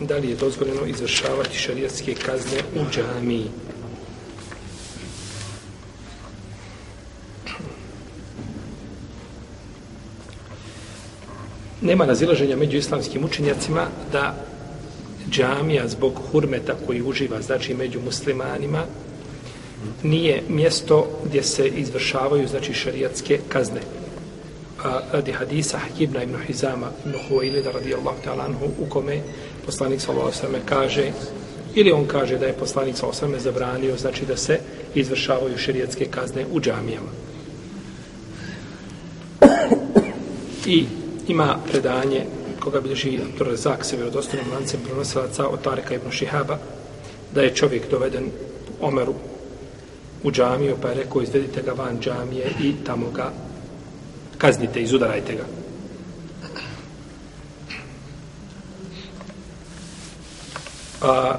da li je dozvoljeno izvršavati šarijatske kazne u džamiji. Nema razilaženja među islamskim učenjacima da džamija zbog hurmeta koji uživa, znači među muslimanima, nije mjesto gdje se izvršavaju znači šarijatske kazne. A, radi hadisa Ibn ibn Hizama ibn Huwailida radijallahu ta'ala anhu u kome poslanik sallallahu alejhi kaže ili on kaže da je poslanik sallallahu alejhi zabranio znači da se izvršavaju šerijatske kazne u džamijama. I ima predanje koga bilježi Abdurazak se vjerodostojnim lancem prenosilaca od Tareka ibn Šihaba da je čovjek doveden Omeru u džamiju pa je rekao izvedite ga van džamije i tamo ga kaznite, izudarajte ga. A,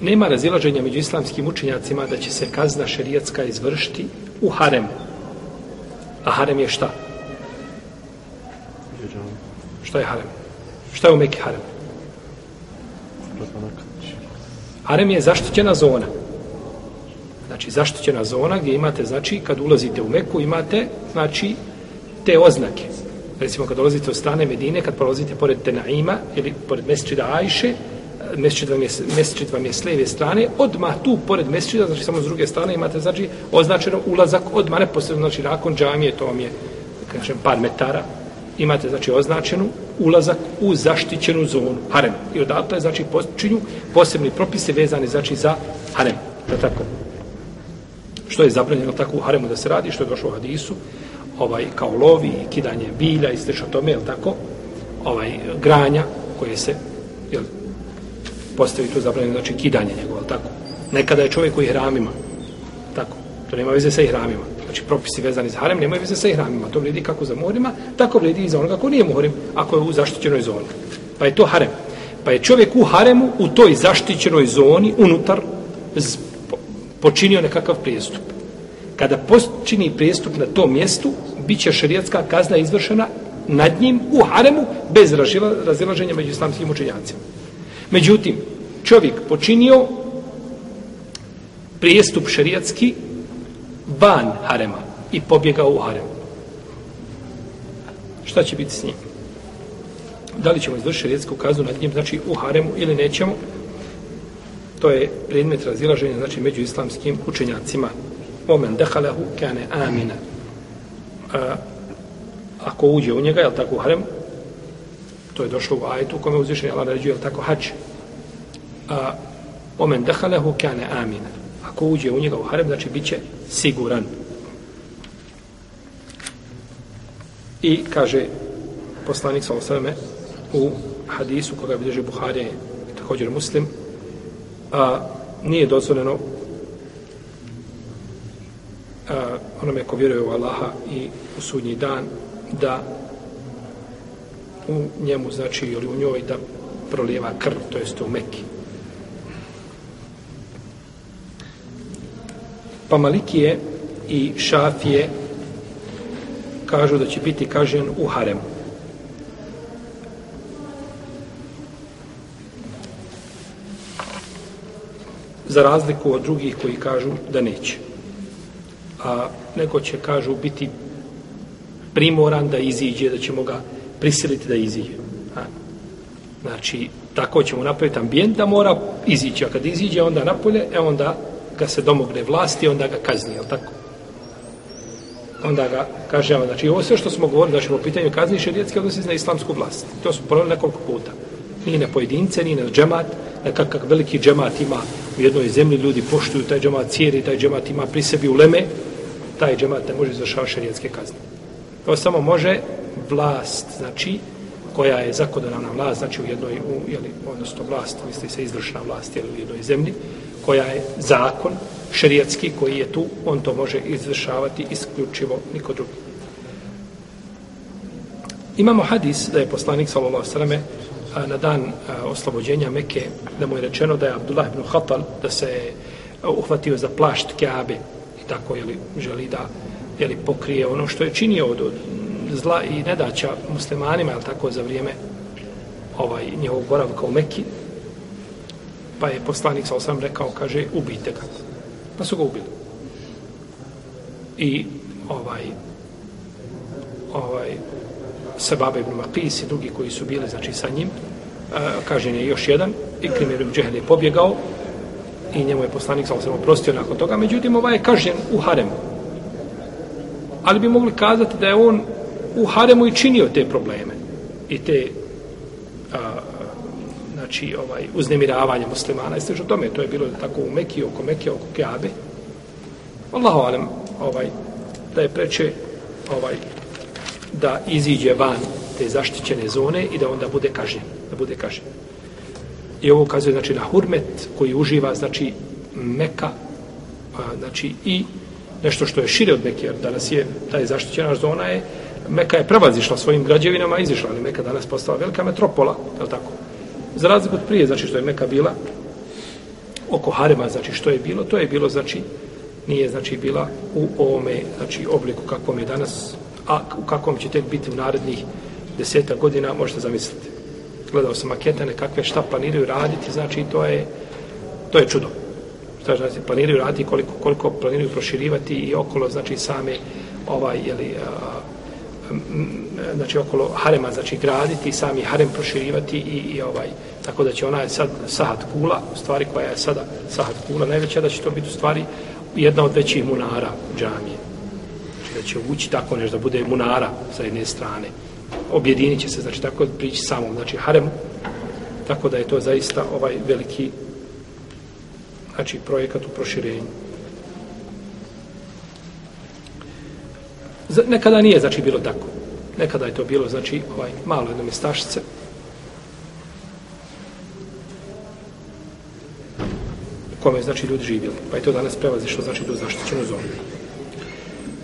nema razilaženja među islamskim učenjacima da će se kazna šerijatska izvršiti u haremu. A harem je šta? Šta je harem? Šta je u Mekke harem? Harem je zaštićena zona. Znači, zaštićena zona gdje imate, znači, kad ulazite u Meku, imate, znači, te oznake. Recimo, kad dolazite od strane Medine, kad prolazite pored Tenaima ili pored Mesčida Ajše, eh, Mesčid vam, je, Mesčid vam je s lijeve strane, odmah tu, pored Mesčida, znači samo s druge strane, imate, znači, označeno ulazak odmah neposredno, znači, nakon džamije, to vam je, kažem, par metara, imate, znači, označenu ulazak u zaštićenu zonu, harem. I odatle, znači, počinju posebni propise vezani, znači, za harem. Da tako? Što je zabranjeno tako u haremu da se radi, što je došlo u hadisu, ovaj, kao lovi, kidanje bilja i slično tome, je tako? Ovaj, granja koje se, jel, postavi tu zabranjeno, znači, kidanje njegovo, je tako? Nekada je čovjek u ihramima, tako? To nema veze sa ihramima. Znači, propisi vezani za harem nemaju veze sa ihramima. To vrijedi kako za morima, tako vrijedi i za onoga ko nije morim, ako je u zaštićenoj zoni. Pa je to harem. Pa je čovjek u haremu, u toj zaštićenoj zoni, unutar, počinio nekakav prijestup. Kada počini prijestup na tom mjestu, bit će šarijatska kazna izvršena nad njim u haremu bez razilaženja među islamskim učenjacima. Međutim, čovjek počinio prijestup šarijatski van harema i pobjegao u harem. Šta će biti s njim? Da li ćemo izvršiti šarijetsku kaznu nad njim, znači u haremu ili nećemo? To je predmet razilaženja, znači među islamskim učenjacima. Omen dehalehu kane amina. A, ako uđe u njega, je li tako u harem? To je došlo u ajetu u kome uzvišen je Allah naređuje, je li tako hač? A, omen dehalehu kane amina. Ako uđe u njega u harem, znači bit će siguran. I kaže poslanik sa osvrame u hadisu koga bilježi Buharije također muslim, a, nije dozvoljeno a, onome ko vjeruje u Allaha i u sudnji dan da u njemu znači ili u njoj da prolijeva krv, to jest u Mekki. Pa Malikije i Šafije kažu da će biti kažen u haremu. Za razliku od drugih koji kažu da neće. A neko će, kažu, biti primoran da iziđe, da ćemo ga prisiliti da iziđe. A, znači, tako ćemo napraviti ambijent da mora izići. A kad iziđe onda napolje, e onda ga se domogne vlasti, onda ga kazni, jel tako? Onda ga kažemo, znači, ovo sve što smo govorili, znači, o pitanju kazni šerijetske odnosi na islamsku vlast. To su ponovili nekoliko puta. Nije na pojedince, nije na džemat, nekakav veliki džemat ima u jednoj zemlji, ljudi poštuju taj džemat cijeri, taj džemat ima pri sebi uleme, taj džemat ne može izvršavati šarijetske kazne. To samo može vlast, znači, koja je zakonodavna vlast, znači u jednoj, u, jeli, odnosno vlast, misli se izvršna vlast jeli, u jednoj zemlji, koja je zakon šerijetski koji je tu, on to može izvršavati isključivo niko drugi. Imamo hadis da je poslanik sallallahu alejhi na dan oslobođenja Mekke da mu je rečeno da je Abdullah ibn Khatal da se e, uhvatio za plašt Kaabe i tako jeli, želi da jeli, pokrije ono što je činio od, od zla i nedaća muslimanima, ali tako za vrijeme ovaj njegovog boravka u Mekki, pa je poslanik sa osam rekao, kaže, ubijte ga. Pa su ga ubili. I ovaj ovaj Sebaba ibn Maqis i drugi koji su bili znači sa njim. E, kažen je još jedan i Krimir ibn Džehel je pobjegao i njemu je poslanik sa osam oprostio nakon toga. Međutim ovaj je kažen u haremu. Ali bi mogli kazati da je on u haremu i činio te probleme i te a, znači ovaj uznemiravanje muslimana i o tome. To je bilo tako u Mekiji oko Mekije oko Kabe Allahu alem ovaj da je preče ovaj da iziđe van te zaštićene zone i da onda bude kažnjen da bude kažnjen i ovo ukazuje znači na hurmet koji uživa znači Meka a, znači i nešto što je šire od Mekke, jer danas je taj zaštićena zona je, Meka je prevazišla svojim građevinama, izišla, ali Meka danas postala velika metropola, je tako? Za razliku od prije, znači što je Meka bila oko Harema, znači što je bilo, to je bilo, znači, nije, znači, bila u ovome, znači, obliku kakvom je danas, a u kakvom će tek biti u narednih deseta godina, možete zamisliti. Gledao sam makete kakve šta planiraju raditi, znači, to je, to je čudo šta znači planiraju raditi koliko koliko planiraju proširivati i okolo znači same ovaj je li znači okolo harema znači graditi sami harem proširivati i, i ovaj tako da će ona sad sahat kula u stvari koja je sada sahat kula najveća da će to biti u stvari jedna od većih munara džamije da će ući tako nešto da bude munara sa jedne strane objedinit će se znači tako prići samom znači haremu. tako da je to zaista ovaj veliki znači projekat u proširenju. Nekada nije znači bilo tako. Nekada je to bilo znači ovaj malo jedno mjestašice. kome znači ljudi živjeli. Pa je to danas prevazišlo znači do zaštićenu zonu.